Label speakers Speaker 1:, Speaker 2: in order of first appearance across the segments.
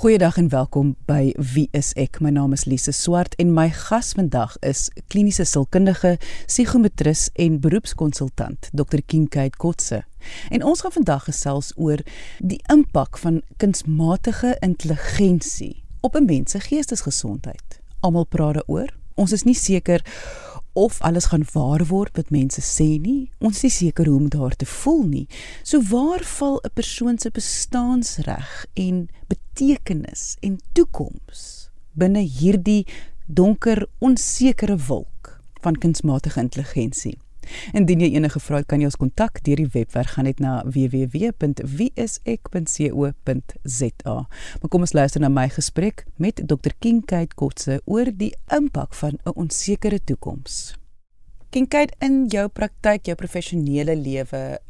Speaker 1: Goeiedag en welkom by Wie is ek? My naam is Lise Swart en my gas vandag is kliniese sielkundige, psigometris en beroepskonsultant Dr. Kinkait Kotse. En ons gaan vandag gesels oor die impak van kunsmatige intelligensie op 'n mens se geestesgesondheid. Almal praat daaroor. Ons is nie seker of alles gaan waar word wat mense sê nie. Ons is nie seker hoe om daar te voel nie. So waar val 'n persoon se bestaansreg en betekenis en toekoms binne hierdie donker, onsekere wolk van kunsmatige intelligensie? Indien jy enige vrae het, kan jy ons kontak deur die webwerf gaan net na www.wieisek.co.za. Maar kom ons luister na my gesprek met Dr. Kate Kotse oor die impak van 'n onsekere toekoms. Kate, in jou praktyk, jou professionele lewe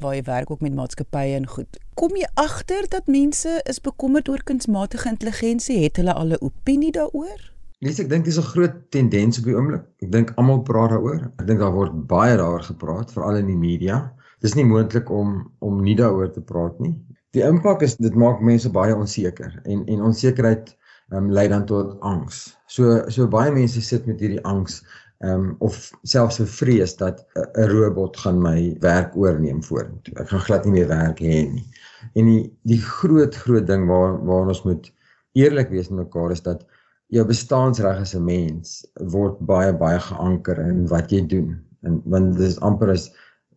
Speaker 1: waar jy werk ook met maatskappye en goed, kom jy agter dat mense is bekommerd oor kunsmatige intelligensie? Het hulle al 'n opinie daaroor?
Speaker 2: Lees ek dink dis 'n groot tendens op die oomblik. Ek dink almal praat daaroor. Ek dink daar word baie daaroor gepraat, veral in die media. Dis nie moontlik om om nie daaroor te praat nie. Die impak is dit maak mense baie onseker en en onsekerheid um, lei dan tot angs. So so baie mense sit met hierdie angs ehm um, of selfs 'n vrees dat 'n robot gaan my werk oorneem vorentoe. Ek gaan glad nie meer werk hê nie. En die die groot groot ding waar waar ons moet eerlik wees met mekaar is dat jou bestaansreg as 'n mens word baie baie geanker in wat jy doen. En want dit is amper as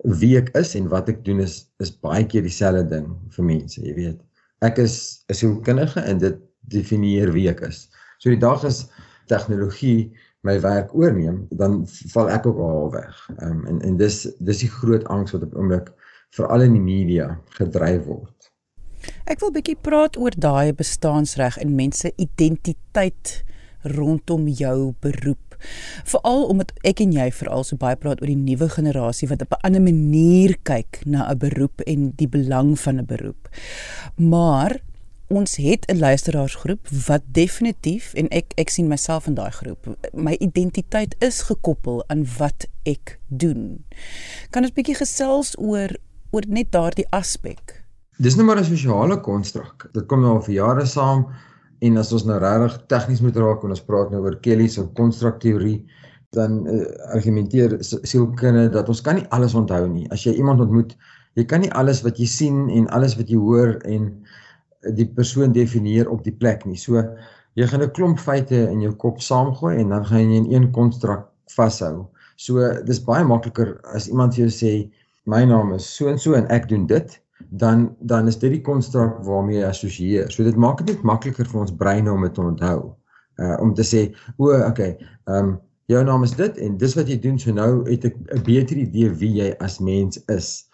Speaker 2: wie ek is en wat ek doen is is baie keer dieselfde ding vir mense, jy weet. Ek is 'n sielkundige en dit definieer wie ek is. So die dag as tegnologie my werk oorneem, dan val ek ook al weg. Ehm um, en en dis dis die groot angs wat op oomblik veral in die media gedryf word.
Speaker 1: Ek wil bietjie praat oor daai bestaansreg en mense identiteit rondom jou beroep. Veral omdat ek en jy veral so baie praat oor die nuwe generasie wat op 'n ander manier kyk na 'n beroep en die belang van 'n beroep. Maar ons het 'n luisteraarsgroep wat definitief en ek ek sien myself in daai groep. My identiteit is gekoppel aan wat ek doen. Kan ons bietjie gesels oor oor net daardie aspek?
Speaker 2: Dis nou maar 'n sosiale konstruk. Dit kom nou al vir jare saam en as ons nou regtig tegnies moet raak en ons praat nou oor Kelly se konstrukteorie, dan uh, argumenteer sielkunde dat ons kan nie alles onthou nie. As jy iemand ontmoet, jy kan nie alles wat jy sien en alles wat jy hoor en die persoon definieer op die plek nie. So jy gaan 'n klomp feite in jou kop saamgooi en dan gaan jy in een konstruk vashou. So dis baie makliker as iemand vir jou sê my naam is so en so en ek doen dit dan dan is dit die konstruk waarmee jy assosieer. So dit maak dit net makliker vir ons breine om dit te onthou. Uh om te sê, o, okay, ehm um, jou naam is dit en dis wat jy doen. So nou het ek 'n beter idee wie jy as mens is.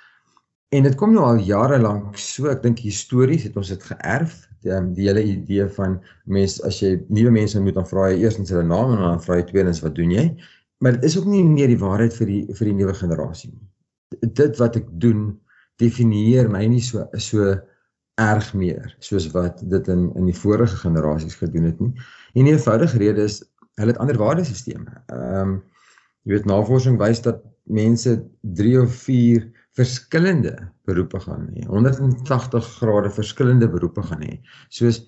Speaker 2: En dit kom nou al jare lank so, ek dink histories het ons dit geërf, die, um, die hele idee van mens as jy nuwe mense moet dan vra jy eers net hulle naam en dan vra jy tweedens wat doen jy? Maar dit is ook nie meer die waarheid vir die vir die nuwe generasie nie. Dit wat ek doen definieer my nie so so erg meer soos wat dit in in die vorige generasies gedoen het nie. En die eenvoudige rede is hulle het ander waardesisteme. Ehm um, jy weet navorsing wys dat mense 3 of 4 verskillende beroepe gaan hê. 180 grade verskillende beroepe gaan hê. Soos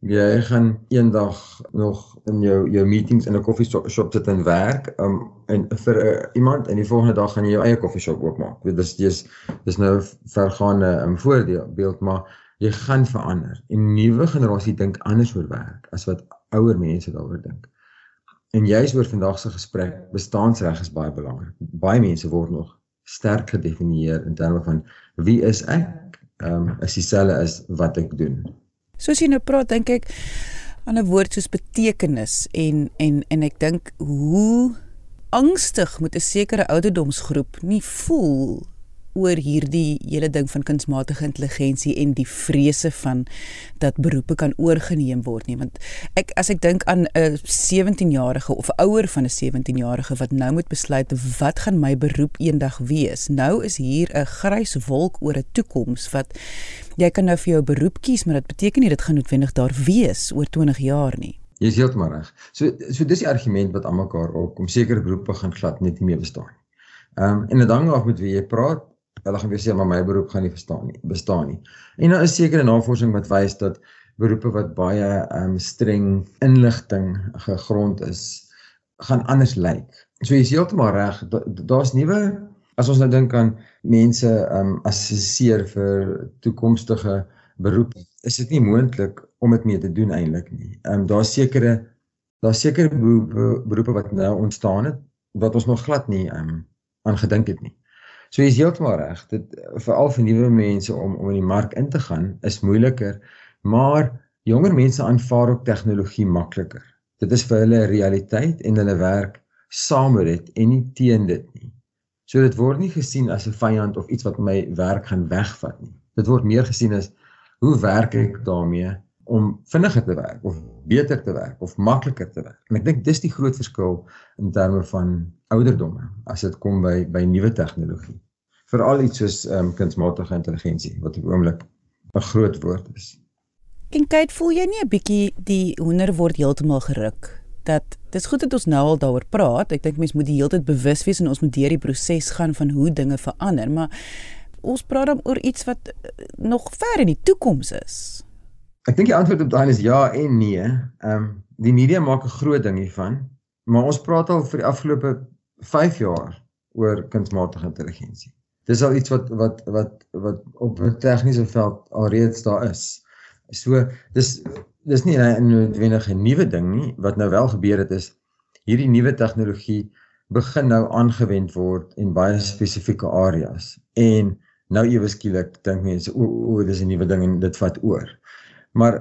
Speaker 2: jy gaan eendag nog in jou jou meetings in 'n koffieshop sit en werk um, en vir uh, iemand en die volgende dag gaan jy jou eie koffieshop oopmaak. Dit is dis dis nou vergaande 'n um, voorbeeld, maar jy gaan verander. 'n Nuwe generasie dink anders oor werk as wat ouer mense daaroor dink. En juist oor vandag se gesprek, bestaansreg is baie belangrik. Baie mense word nog sterk gedefinieer in terme van wie is ek? Ehm um, is dieselfde as wat ek doen.
Speaker 1: Soos jy nou praat, dink ek aan 'n woord soos betekenis en en en ek dink hoe angstig moet 'n sekere ouderdomsgroep nie voel oor hierdie hele ding van kunsmatige intelligensie en die vrese van dat beroepe kan oorgeneem word nie want ek as ek dink aan 'n 17-jarige of ouer van 'n 17-jarige wat nou moet besluit wat gaan my beroep eendag wees nou is hier 'n grys wolk oor 'n toekoms wat jy kan nou vir jou beroep kies maar dit beteken nie dit gaan noodwendig daar wees oor 20 jaar nie
Speaker 2: Jy is heeltemal reg. So so dis die argument wat almekaar opkom. Sekere beroepe gaan glad net nie meer bestaan nie. Ehm um, en dit hang af met wie jy praat hulle gaan weer sê maar my beroep gaan nie verstaan nie bestaan nie. En daar is sekere navorsing wat wys dat beroepe wat baie um streng inligting gegrond is, gaan anders lyk. So jy is heeltemal reg. Daar's nuwe as ons nou dink aan mense um assesseer vir toekomstige beroepe, is dit nie moontlik om dit mee te doen eintlik nie. Um daar's sekere daar's sekere beroepe wat nou ontstaan het wat ons nog glad nie um aan gedink het nie. So jy is heeltemal reg. Dit veral vir nuwe mense om om in die mark in te gaan is moeiliker, maar jonger mense aanvaar ook tegnologie makliker. Dit is vir hulle 'n realiteit en hulle werk saam met dit en nie teen dit nie. So dit word nie gesien as 'n vyand of iets wat my werk gaan wegvat nie. Dit word meer gesien as hoe werk ek daarmee om vinniger te werk of beter te werk of makliker te werk. En ek dink dis die groot verskil in terme van ouderdomme as dit kom by by nuwe tegnologie. Veral iets soos ehm um, kunsmatige intelligensie wat op oomblik 'n groot woord is.
Speaker 1: En kyk, voel jy nie 'n bietjie die hoender word heeltemal geruk dat dis goed dat ons nou al daaroor praat. Ek dink mense moet die hele tyd bewus wees en ons moet deur die proses gaan van hoe dinge verander, maar ons praat dan oor iets wat eh, nog ver in die toekoms is.
Speaker 2: Ek dink die antwoord op daai is ja en nee. Ehm um, die media maak 'n groot ding hiervan, maar ons praat al vir die afgelope 5 jaar oor kunsmatige intelligensie. Dis al iets wat wat wat wat op 'n tegniese veld alreeds daar is. So dis dis nie 'n noodwendige nuwe ding nie. Wat nou wel gebeur het is hierdie nuwe tegnologie begin nou aangewend word in baie spesifieke areas en nou ewe skielik dink mense o, o dis 'n nuwe ding en dit vat oor. Maar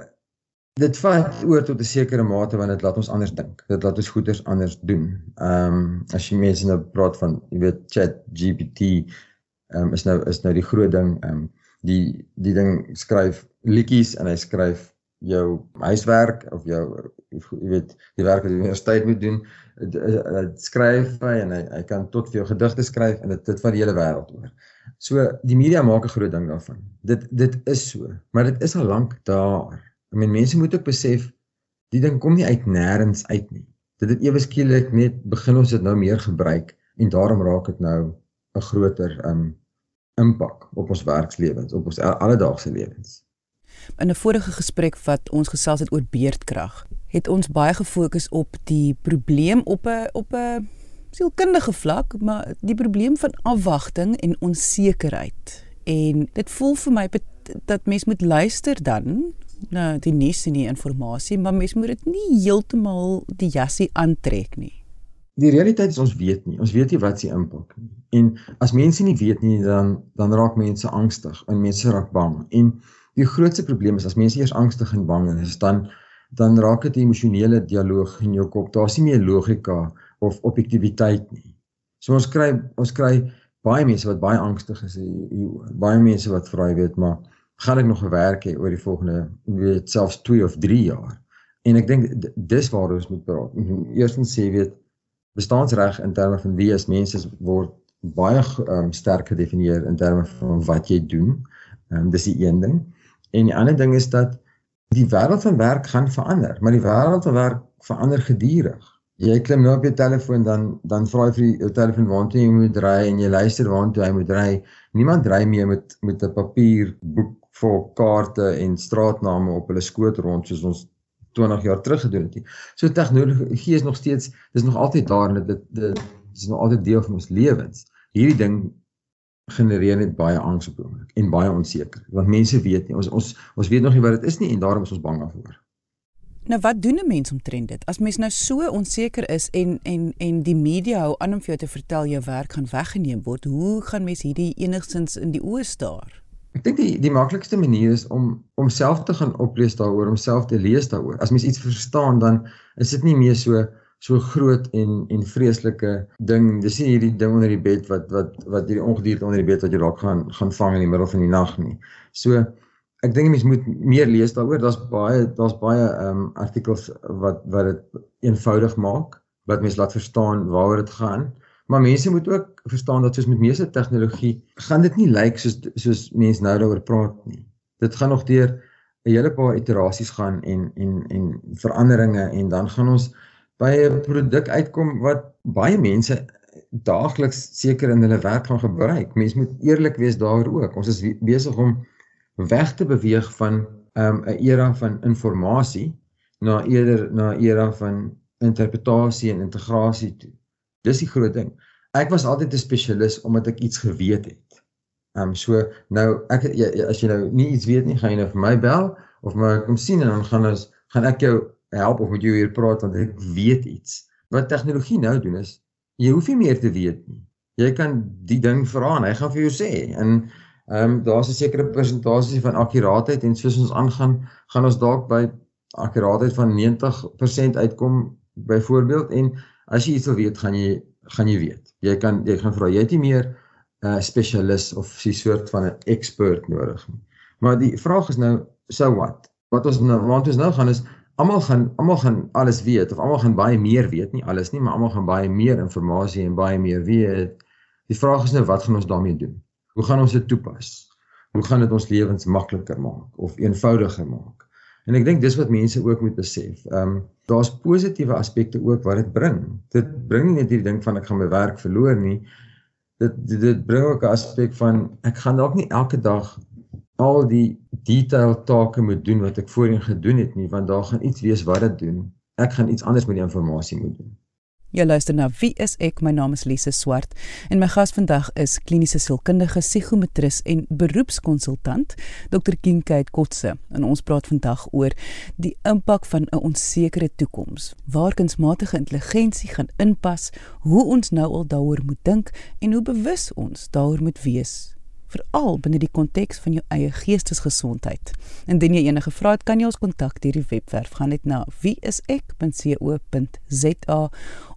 Speaker 2: dit vat oor tot 'n sekere mate want dit laat ons anders dink. Dit laat ons goeders anders doen. Ehm um, as jy mense nou praat van, jy weet Chat GPT ehm um, is nou is nou die groot ding. Ehm um, die die ding skryf liedjies en hy skryf jou huiswerk of jou jy weet die werk wat jy universiteit moet doen. Skryf hy en hy hy kan tot vir jou gedigte skryf en dit dit van die hele wêreld oor. So die media maak 'n groot ding daarvan. Dit dit is so, maar dit is al lank daar. Ek meen mense moet ook besef die ding kom nie uit nêrens uit nie. Dit het ewe skielik net begin ons dit nou meer gebruik en daarom raak dit nou 'n groter um impak op ons werkslewens, op ons alledaagse lewens.
Speaker 1: In 'n vorige gesprek wat ons gesels het oor beerdkrag, het ons baie gefokus op die probleem op 'n op 'n sielkundige vlak, maar die probleem van afwagting en onsekerheid. En dit voel vir my dat mens moet luister dan na die nuus en die inligting, maar mens moet dit nie heeltemal die jassie aantrek nie.
Speaker 2: Die realiteit is ons weet nie. Ons weet nie wat se impak nie. En as mense nie weet nie, dan dan raak mense angstig en mense raak bang. En die grootste probleem is as mense eers angstig en bang is, dan dan raak dit 'n emosionele dialoog in jou kop. Daar's nie meer logika of objektiviteit nie. So ons kry ons kry baie mense wat baie angstig is, baie mense wat vra, jy weet, maar gaan ek nog gewerk hê oor die volgende weet selfs 2 of 3 jaar? En ek dink dis waar ons moet praat. Eerstens sê weet bestaansreg in terme van wie as mense word baie um, sterk gedefinieer in terme van wat jy doen. Ehm um, dis die een ding. En die ander ding is dat die wêreld van werk gaan verander, maar die wêreld van werk verander gedurig. Jy klim nou op jou telefoon dan dan vra jy vir jou telefoon waartoe jy moet ry en jy luister waartoe jy moet ry. Niemand ry meer met met 'n papier boek vol kaarte en straatname op hulle skoot rond soos ons 20 jaar terug gedoen het nie. So tegnologie is nog steeds dis nog altyd daar en dit dit is nog altyd deel van ons lewens. Hierdie ding genereer net baie angs op oomblik en baie onseker want mense weet nie ons ons ons weet nog nie wat dit is nie en daarom is ons bang daarvoor.
Speaker 1: Nou wat doen 'n mens omtrent dit? As mens nou so onseker is en en en die media hou aan om vir jou te vertel jou werk gaan weggeneem word, hoe gaan mens hierdie enigstens in die oë staar?
Speaker 2: Ek dink die die maklikste manier is om om self te gaan oplees daaroor, om self te lees daaroor. As mens iets verstaan, dan is dit nie meer so so groot en en vreeslike ding. Dis nie hierdie ding onder die bed wat wat wat hierdie ongedierte onder die bed wat jy dalk gaan gaan vang in die middel van die nag nie. So ek dink mense moet meer lees daaroor. Daar's baie daar's baie ehm um, artikels wat wat dit eenvoudig maak, wat mense laat verstaan waaroor dit gaan. Maar mense moet ook verstaan dat soos met meeste tegnologie, gaan dit nie lyk soos soos mense nou daaroor praat nie. Dit gaan nog deur 'n hele paar iterasies gaan en en en veranderinge en dan gaan ons by 'n produk uitkom wat baie mense daagliks seker in hulle werk gaan gebruik. Mense moet eerlik wees daaroor ook. Ons is besig om weg te beweeg van um 'n era van informasie na eerder na 'n era van interpretasie en integrasie toe. Dis die groot ding. Ek was altyd 'n spesialis omdat ek iets geweet het. Um so nou ek ja, ja, as jy nou nie iets weet nie, gaan jy nou vir my bel of my kom sien en dan gaan ons gaan ek jou help of met jou hier praat want ek weet iets. Wat tegnologie nou doen is jy hoef nie meer te weet nie. Jy kan die ding vra en hy gaan vir jou sê en ehm um, daar's 'n sekere persentasie van akkuraatheid en soos ons aangaan, gaan ons dalk by akkuraatheid van 90% uitkom byvoorbeeld en as jy iets wil weet, gaan jy gaan jy weet. Jy kan jy gaan vra jy het nie meer 'n uh, spesialis of 'n soort van 'n expert nodig nie. Maar die vraag is nou so what? Wat ons nou wat ons nou gaan is almal gaan almal gaan alles weet of almal gaan baie meer weet, nie alles nie, maar almal gaan baie meer inligting en baie meer weet. Die vraag is nou wat gaan ons daarmee doen? Hoe gaan ons dit toepas? Hoe gaan dit ons lewens makliker maak of eenvoudiger maak? En ek dink dis wat mense ook moet besef. Ehm um, daar's positiewe aspekte ook wat dit bring. Dit bring nie net hierdie ding van ek gaan my werk verloor nie. Dit dit, dit bring ook 'n aspek van ek gaan dalk nie elke dag al die detail take moet doen wat ek voorheen gedoen het nie, want daar gaan iets wees wat dit doen. Ek gaan iets anders met die inligting moet doen.
Speaker 1: Jy luister na Wie is ek? My naam is Lise Swart en my gas vandag is kliniese sielkundige, psigometris en beroepskonsultant Dr. Kinkait Kotse. En ons praat vandag oor die impak van 'n onsekere toekoms. Waar kunsmatige intelligensie gaan inpas, hoe ons nou al daaroor moet dink en hoe bewus ons daaroor moet wees veral binne die konteks van jou eie geestesgesondheid. Indien jy enige vrae het, kan jy ons kontak deur die webwerf gaan net na wieisek.co.za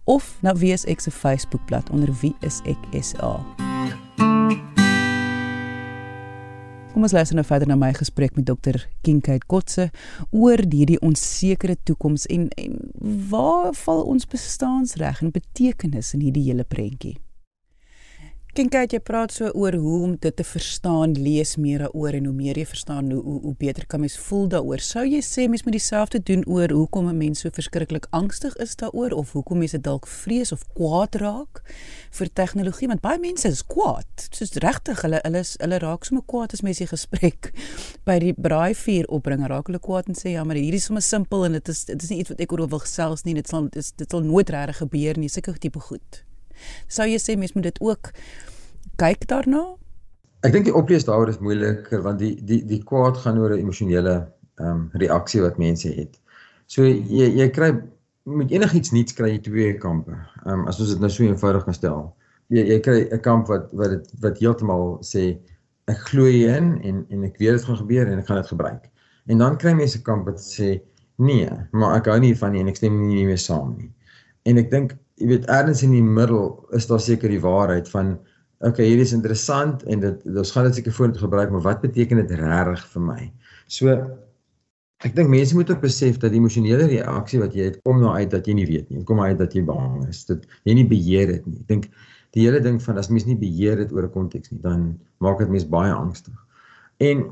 Speaker 1: of na wieisek se Facebookblad onder wieiseksa. Kom ons luister nou verder na my gesprek met dokter Kinkheid Kotse oor hierdie onsekere toekoms en en waar val ons bestaansreg en betekenis in hierdie hele prentjie? Kinkie, jy praat so oor hoe om dit te verstaan, lees meer daaroor en hoe meer jy verstaan, hoe hoe, hoe beter kan mens voel daaroor. Sou jy sê mens moet dieselfde doen oor hoekom 'n mens so verskriklik angstig is daaroor of hoekom mense dalk vrees of kwaad raak vir tegnologie? Want baie mense is kwaad. Soos regtig, hulle hulle is hulle raak sommer kwaad as mense gesprek by die braaivuur opbring, raak hulle kwaad en sê ja, maar hierdie is sommer simpel en dit is dit is nie iets wat ek oor wil gesels nie. Dit sal dit, dit sal nooit regtig gebeur nie, sulke tipe goed. Sou jy sê mens moet dit ook kyk daarna?
Speaker 2: Ek dink die oplees daaroor is moeiliker want die die die kwaad gaan oor 'n emosionele ehm um, reaksie wat mense het. So jy jy kry met enigiets nuuts kry jy twee kampe. Ehm um, as ons dit nou so eenvoudig kan stel. Jy jy kry 'n kamp wat wat dit wat heeltemal sê ek glo in en en ek weet dit gaan gebeur en ek gaan dit gebruik. En dan kry mense 'n kamp wat sê nee, maar ek hou nie van nie en ek stem nie mee saam nie. En ek dink jy weet ergens in die middel is daar seker die waarheid van okay, hierdie is interessant en dit ons gaan dit seker vorentoe gebruik, maar wat beteken dit regtig vir my? So ek dink mense moet ook besef dat die emosionele reaksie wat jy het kom nou uit dat jy nie weet nie, kom uit dat jy bang is, dat jy nie beheer dit nie. Ek dink die hele ding van as mens nie beheer dit oor 'n konteks nie, dan maak dit mens baie angstig. En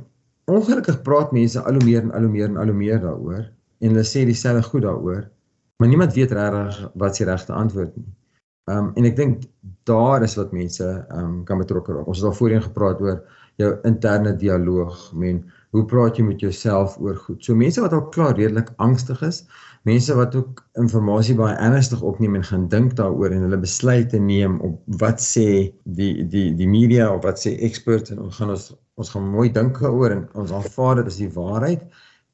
Speaker 2: ongelukkig praat mense al hoe meer en al hoe meer en al hoe meer daaroor en hulle sê dieselfde goed daaroor maar niemand weet regtig wat se regte antwoord nie. Ehm um, en ek dink daar is wat mense ehm um, kan betrokke raak. Ons het al voorheen gepraat oor jou interne dialoog, men hoe praat jy met jouself oor goed. So mense wat al klaar redelik angstig is, mense wat ook inligting baie ernstig opneem en gaan dink daaroor en hulle besluite neem op wat sê die die die media of wat sê experts en ons gaan ons ons gaan mooi dink daaroor en ons aanvaar dit as die waarheid.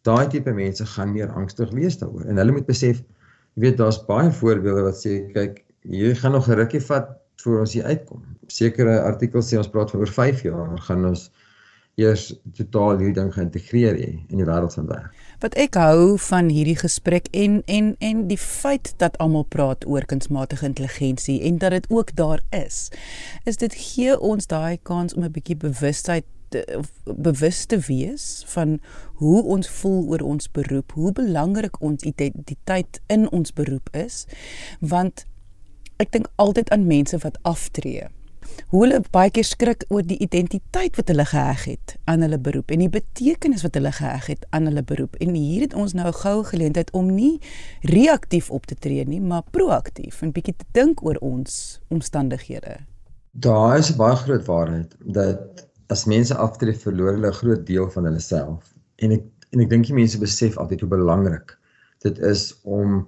Speaker 2: Daai tipe mense gaan meer angstig wees daaroor en hulle moet besef Jy weet daar's baie voorbeelde wat sê kyk, hier gaan nog 'n rukkie vat voor ons hier uitkom. Sekere artikels sê ons praat van oor 5 jaar gaan ons eers totaal hierdie ding geïntegreer hê in die wêreld van werk.
Speaker 1: Wat ek hou van hierdie gesprek en en en die feit dat almal praat oor kunsmatige intelligensie en dat dit ook daar is, is dit gee ons daai kans om 'n bietjie bewustheid bewus te wees van hoe ons voel oor ons beroep, hoe belangrik ons identiteit in ons beroep is, want ek dink altyd aan mense wat aftree. Hoe hulle baie keer skrik oor die identiteit wat hulle geheg het aan hulle beroep en die betekenis wat hulle geheg het aan hulle beroep. En hier het ons nou 'n goue geleentheid om nie reaktief op te tree nie, maar proaktief en bietjie te dink oor ons omstandighede.
Speaker 2: Daar is 'n baie groot waarheid dat as mense aftree verloor hulle 'n groot deel van hulle self en ek En ek dink die mense besef altyd hoe belangrik dit is om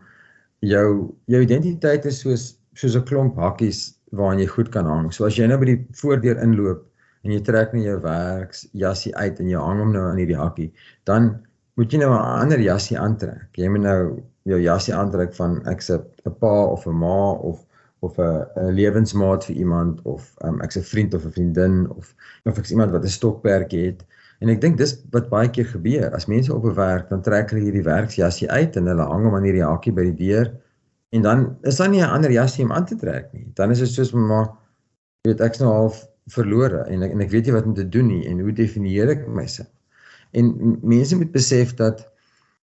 Speaker 2: jou jou identiteit is soos soos 'n klomp hakkies waaraan jy goed kan hang. So as jy nou by die voordeur inloop en jy trek net jou werksjassie uit en jy hang hom nou aan hierdie hakkie, dan moet jy nou 'n ander jassie aantrek. Jy moet nou jou jassie aantrek van ek's 'n pa of 'n ma of of 'n lewensmaat vir iemand of um, ek's 'n vriend of 'n vriendin of of ek's iemand wat 'n stokperdjie het. En ek dink dis wat baie keer gebeur. As mense op 'n werk, dan trek hulle hierdie werksjassie uit en hulle hang hom aan hierdie hakkie by die deur en dan is daar nie 'n ander jassie om aan te trek nie. Dan is dit soos maar weet ek's nou half verlore en ek, en ek weet nie wat om te doen nie en hoe definieer ek myself? En mense moet besef dat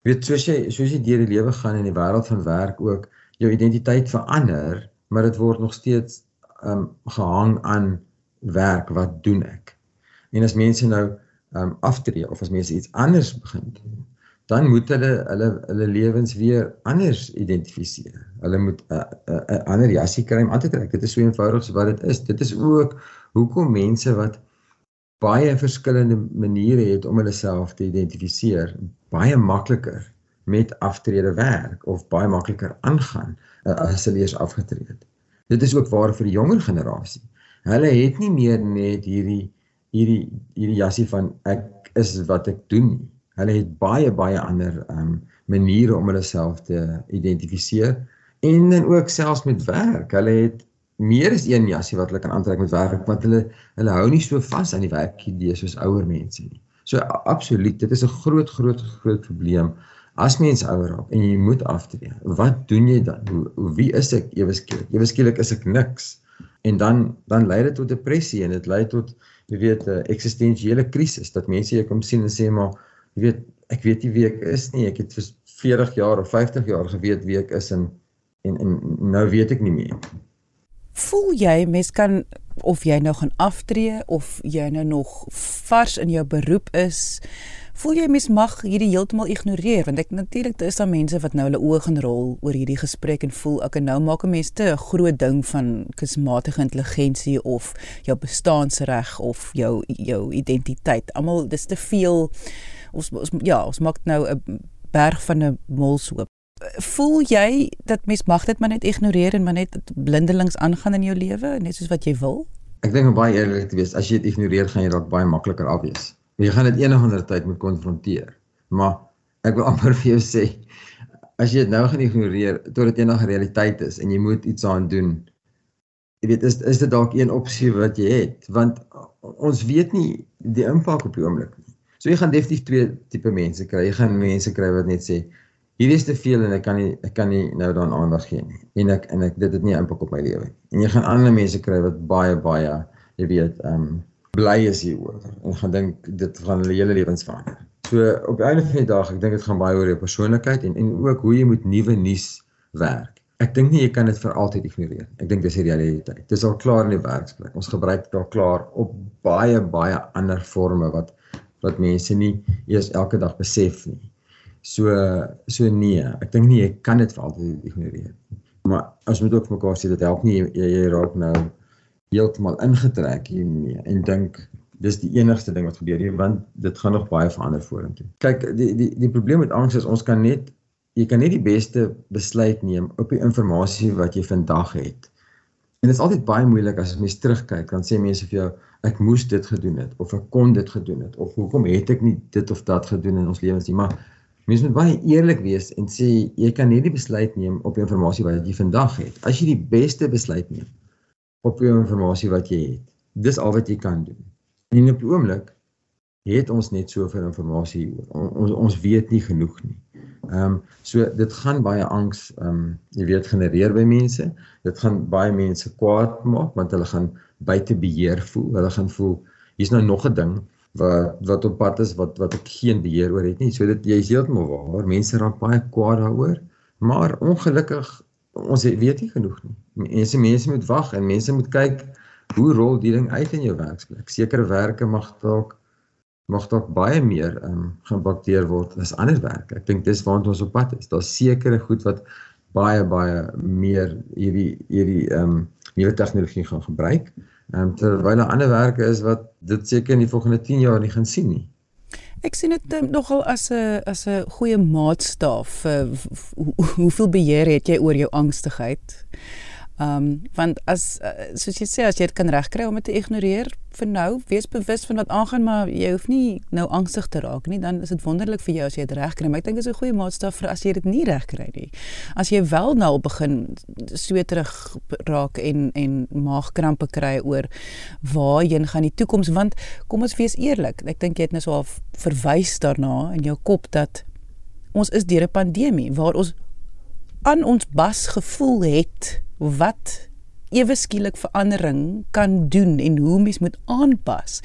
Speaker 2: weet soos jy soos jy deur die lewe gaan in die wêreld van werk ook jou identiteit verander, maar dit word nog steeds um gehang aan werk. Wat doen ek? En as mense nou um aftree of as mense iets anders begin doen, dan moet hulle hulle hulle lewens weer anders identifiseer. Hulle moet 'n uh, 'n uh, uh, ander jassie kry om aan te trek. Dit is so eenvoudig so wat dit is. Dit is ook hoekom mense wat baie verskillende maniere het om hulle self te identifiseer, baie makliker met aftrede werk of baie makliker aangaan uh, as hulle eers afgetree het. Dit is ook waar vir die jonger generasie. Hulle het nie meer net hierdie hierdie hierdie jassie van ek is wat ek doen nie Hulle het baie baie ander um, maniere om hulle self te identifiseer en dan ook selfs met werk. Hulle het meer as een jassie wat hulle kan aantrek met werk want hulle hulle hou nie so vas aan die werkidee soos ouer mense nie. So absoluut, dit is 'n groot groot groot probleem as mens ouer raak en jy moet aftree. Wat doen jy dan? Hoe wie is ek ewe skielik? Ewe skielik is ek niks. En dan dan lei dit tot depressie en dit lei tot jy weet 'n eksistensiële krisis dat mense jou kom sien en sê maar jy weet ek weet nie wie ek is nie ek het vir 40 jaar of 50 jaar geweet wie ek is en en, en nou weet ek nie meer.
Speaker 1: Voel jy mens kan of jy nou gaan aftree of jy nou nog vars in jou beroep is voel jy mens mag hierdie heeltemal ignoreer want ek natuurlik daar is daar mense wat nou hulle oë gaan rol oor hierdie gesprek en voel ek nou maak 'n mens te 'n groot ding van kunsmatige intelligensie of jou bestaansreg of jou jou identiteit. Almal dis te veel. Ons, ons ja, ons maak nou 'n berg van 'n molshoop. Voel jy dat mens mag dit maar net ignoreer en maar net blindelings aangaan in jou lewe net soos wat jy wil?
Speaker 2: Ek dink om baie eerlik te wees, as jy dit ignoreer, gaan jy dalk baie makliker afwees. Jy gaan dit enige ander tyd moet konfronteer. Maar ek wil amper vir jou sê, as jy dit nou gaan ignoreer tot dit eendag realiteit is en jy moet iets aan doen, jy weet is is dit dalk een opsie wat jy het, want ons weet nie die impak op die oomblik nie. So jy gaan definitief twee tipe mense kry. Jy gaan mense kry wat net sê hierdie is te veel en ek kan nie ek kan nie nou daaraan aandag gee nie. En ek en ek dit het nie impak op my lewe nie. En jy gaan ander mense kry wat baie baie jy weet ehm um, bly is hieroor en gaan dink dit gaan hulle hele lewens verander. So op die einde van die dag, ek dink dit gaan baie oor jou persoonlikheid en en ook hoe jy met nuwe nuus werk. Ek dink nie jy kan dit vir altyd ignoreer. Ek dink dis die realiteit. Dis al klaar in die werksplek. Ons gebruik dit al klaar op baie baie ander forme wat wat mense nie eers elke dag besef nie. So so nee, ek dink nie jy kan dit vir altyd ignoreer nie. Maar as moet ook vir mekaar sê dit help nie jy, jy raak nou heeltemal ingetrek hiermee en dink dis die enigste ding wat gebeur hier want dit gaan nog baie verander vorentoe. Kyk, die die die probleem met angs is ons kan net jy kan net die beste besluit neem op die inligting wat jy vandag het. En dit is altyd baie moeilik as mens terugkyk, dan sê mense vir jou ek moes dit gedoen het of ek kon dit gedoen het of hoekom het ek nie dit of dat gedoen in ons lewens nie maar mens moet baie eerlik wees en sê jy kan nie die besluit neem op die inligting wat jy vandag het. As jy die beste besluit neem op die inligting wat jy het dis al wat jy kan doen. En op die oomblik het ons net soveel inligting ons ons weet nie genoeg nie. Ehm um, so dit gaan baie angs ehm um, jy weet genereer by mense. Dit gaan baie mense kwaad maak want hulle gaan buite beheer voel. Hulle gaan voel hier's nou nog 'n ding wat wat op pad is wat wat ek geen beheer oor het nie. So dit jy is heeltemal waar. Mense raak baie kwaad daaroor. Maar ongelukkig ons weet nie genoeg nie. Mense mense moet wag en mense moet kyk hoe rol die ding uit in jou werksplek. Sekere werke mag dalk mag dalk baie meer ehm um, geïmpakteer word as ander werk. Ek dink dis waarna ons op pad is. Daar's sekere goed wat baie baie meer hierdie hierdie ehm um, nuwe tegnologie gaan gebruik. Ehm um, terwyl 'n ander werke is wat dit seker in die volgende 10 jaar nie gaan sien nie.
Speaker 1: Ek sien dit um, nogal as 'n as 'n goeie maatstaaf. Uh, hoeveel beheer het jy oor jou angstigheid? Ehm um, want as uh, soos jy sê as jy dit kan regkry om dit te ignoreer vir nou, wees bewus van wat aangaan, maar jy hoef nie nou angstig te raak nie, dan is dit wonderlik vir jou as jy dit regkry. Maar ek dink dit is 'n goeie maatstaf vir as jy dit nie regkry nie. As jy wel nou begin sweterig raak en en maagkrampe kry oor waarheen gaan die toekoms want kom ons wees eerlik, ek dink jy het nou so al verwys daarna in jou kop dat ons is deur 'n pandemie waar ons aan ons bas gevoel het wat ewe skielik verandering kan doen en hoe mens moet aanpas.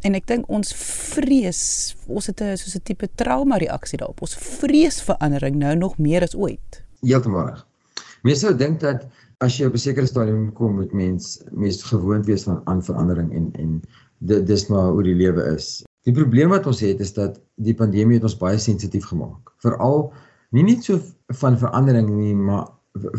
Speaker 1: En ek dink ons vrees, ons het 'n soos 'n tipe trauma reaksie daarop. Ons vrees verandering nou nog meer as ooit.
Speaker 2: Heeltemal reg. Mense sou dink dat as jy op 'n sekere stadium kom met mens mens gewoond wees van aan verandering en en dit dis maar hoe die lewe is. Die probleem wat ons het is dat die pandemie het ons baie sensitief gemaak. Veral nie net so van verandering nie, maar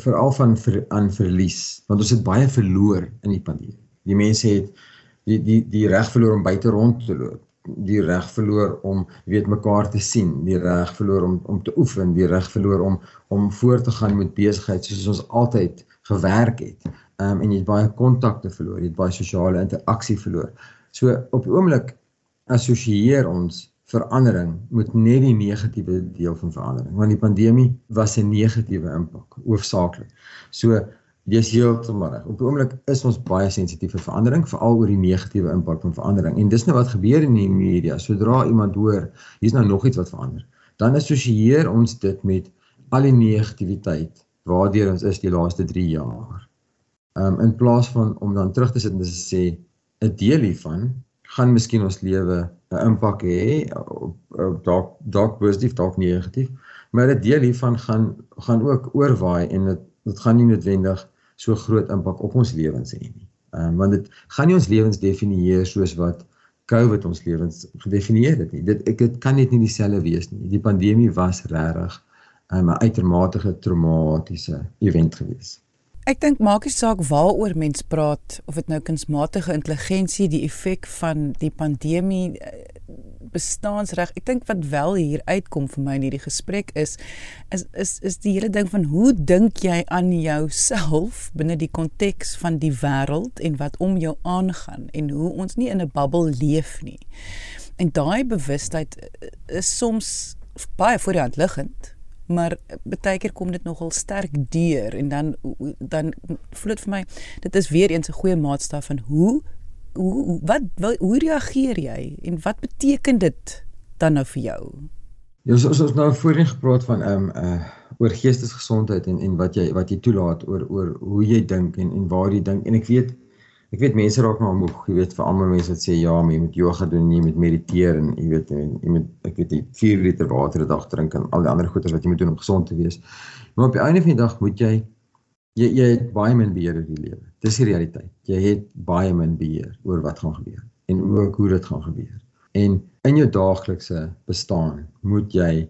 Speaker 2: veral van ver, aan verlies want ons het baie verloor in die pandemie. Die mense het die die die reg verloor om buite rond te loop, die reg verloor om weet mekaar te sien, die reg verloor om om te oefen, die reg verloor om om voort te gaan met besigheid soos ons altyd gewerk het. Ehm um, en jy het baie kontakte verloor, jy het baie sosiale interaksie verloor. So op die oomblik assosieer ons verandering moet net die negatiewe deel van verandering want die pandemie was 'n negatiewe impak hoofsaaklik. So dis heeltemal reg. Op die oomblik is ons baie sensitief vir verandering, veral oor die negatiewe impak van verandering. En dis nou wat gebeur in die media. Sodra iemand hoor hier's nou nog iets wat verander, dan assosieer ons dit met al die negativiteit waardeur ons is die laaste 3 jaar. Um in plaas van om dan terug te sit en te sê 'n deel hiervan gaan miskien ons lewe 'n impak hê op dalk dalk positief dalk negatief maar 'n deel hiervan gaan gaan ook oorwaai en dit dit gaan nie noodwendig so groot impak op ons lewens hê nie. Ehm um, want dit gaan nie ons lewens definieer soos wat COVID ons lewens gedefinieer het nie. Dit ek dit kan net nie dieselfde wees nie. Die pandemie was regtig 'n um, uitermate traumatiese event geweest.
Speaker 1: Ek dink maak nie saak waaroor mens praat of dit nou kunsmatige intelligensie die effek van die pandemie eh, bestaansreg. Ek dink wat wel hier uitkom vir my in hierdie gesprek is is is is die hele ding van hoe dink jy aan jouself binne die konteks van die wêreld en wat om jou aangaan en hoe ons nie in 'n bubbel leef nie. En daai bewustheid is soms baie voor die hand liggend maar baie keer kom dit nogal sterk deur en dan dan voel dit vir my dit is weer eens 'n goeie maatstaf van hoe hoe wat, wat hoe reageer jy en wat beteken dit dan nou vir jou?
Speaker 2: Ja, ons ons nou voorheen gepraat van ehm um, uh oor geestesgesondheid en en wat jy wat jy toelaat oor oor hoe jy dink en en waar jy dink en ek weet ek weet mense raak maar moeg, jy weet vir almal mense wat sê ja, maar jy moet yoga doen, jy moet mediteer en jy weet jy moet ek weet jy 4 liter water 'n dag drink en al die ander goeders wat jy moet doen om gesond te wees. Maar op die einde van die dag moet jy jy jy het baie min beheer oor die lewe. Dis die realiteit. Jy het baie min beheer oor wat gaan gebeur en ook hoe dit gaan gebeur. En in jou daaglikse bestaan moet jy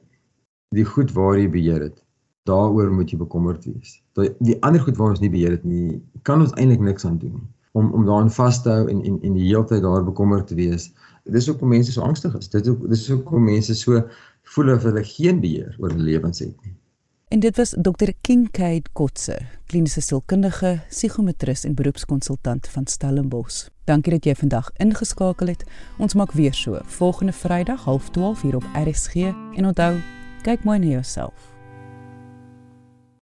Speaker 2: die goed waar jy beheer het, daaroor moet jy bekommerd wees. Die ander goed waar ons nie beheer het nie, kan ons eintlik niks aan doen nie om om daaraan vas te hou en en en die hele tyd daar bekommerd te wees. Dis hoekom mense so angstig is. Dit dis hoekom mense so voel of hulle geen beheer oor hulle lewens het nie.
Speaker 1: En dit was Dr. Kincaid Kotse, kliniese sielkundige, psigometris en beroepskonsultant van Stellenbosch. Dankie dat jy vandag ingeskakel het. Ons maak weer so volgende Vrydag 12:30 hier op RSG en onthou, kyk mooi na jouself.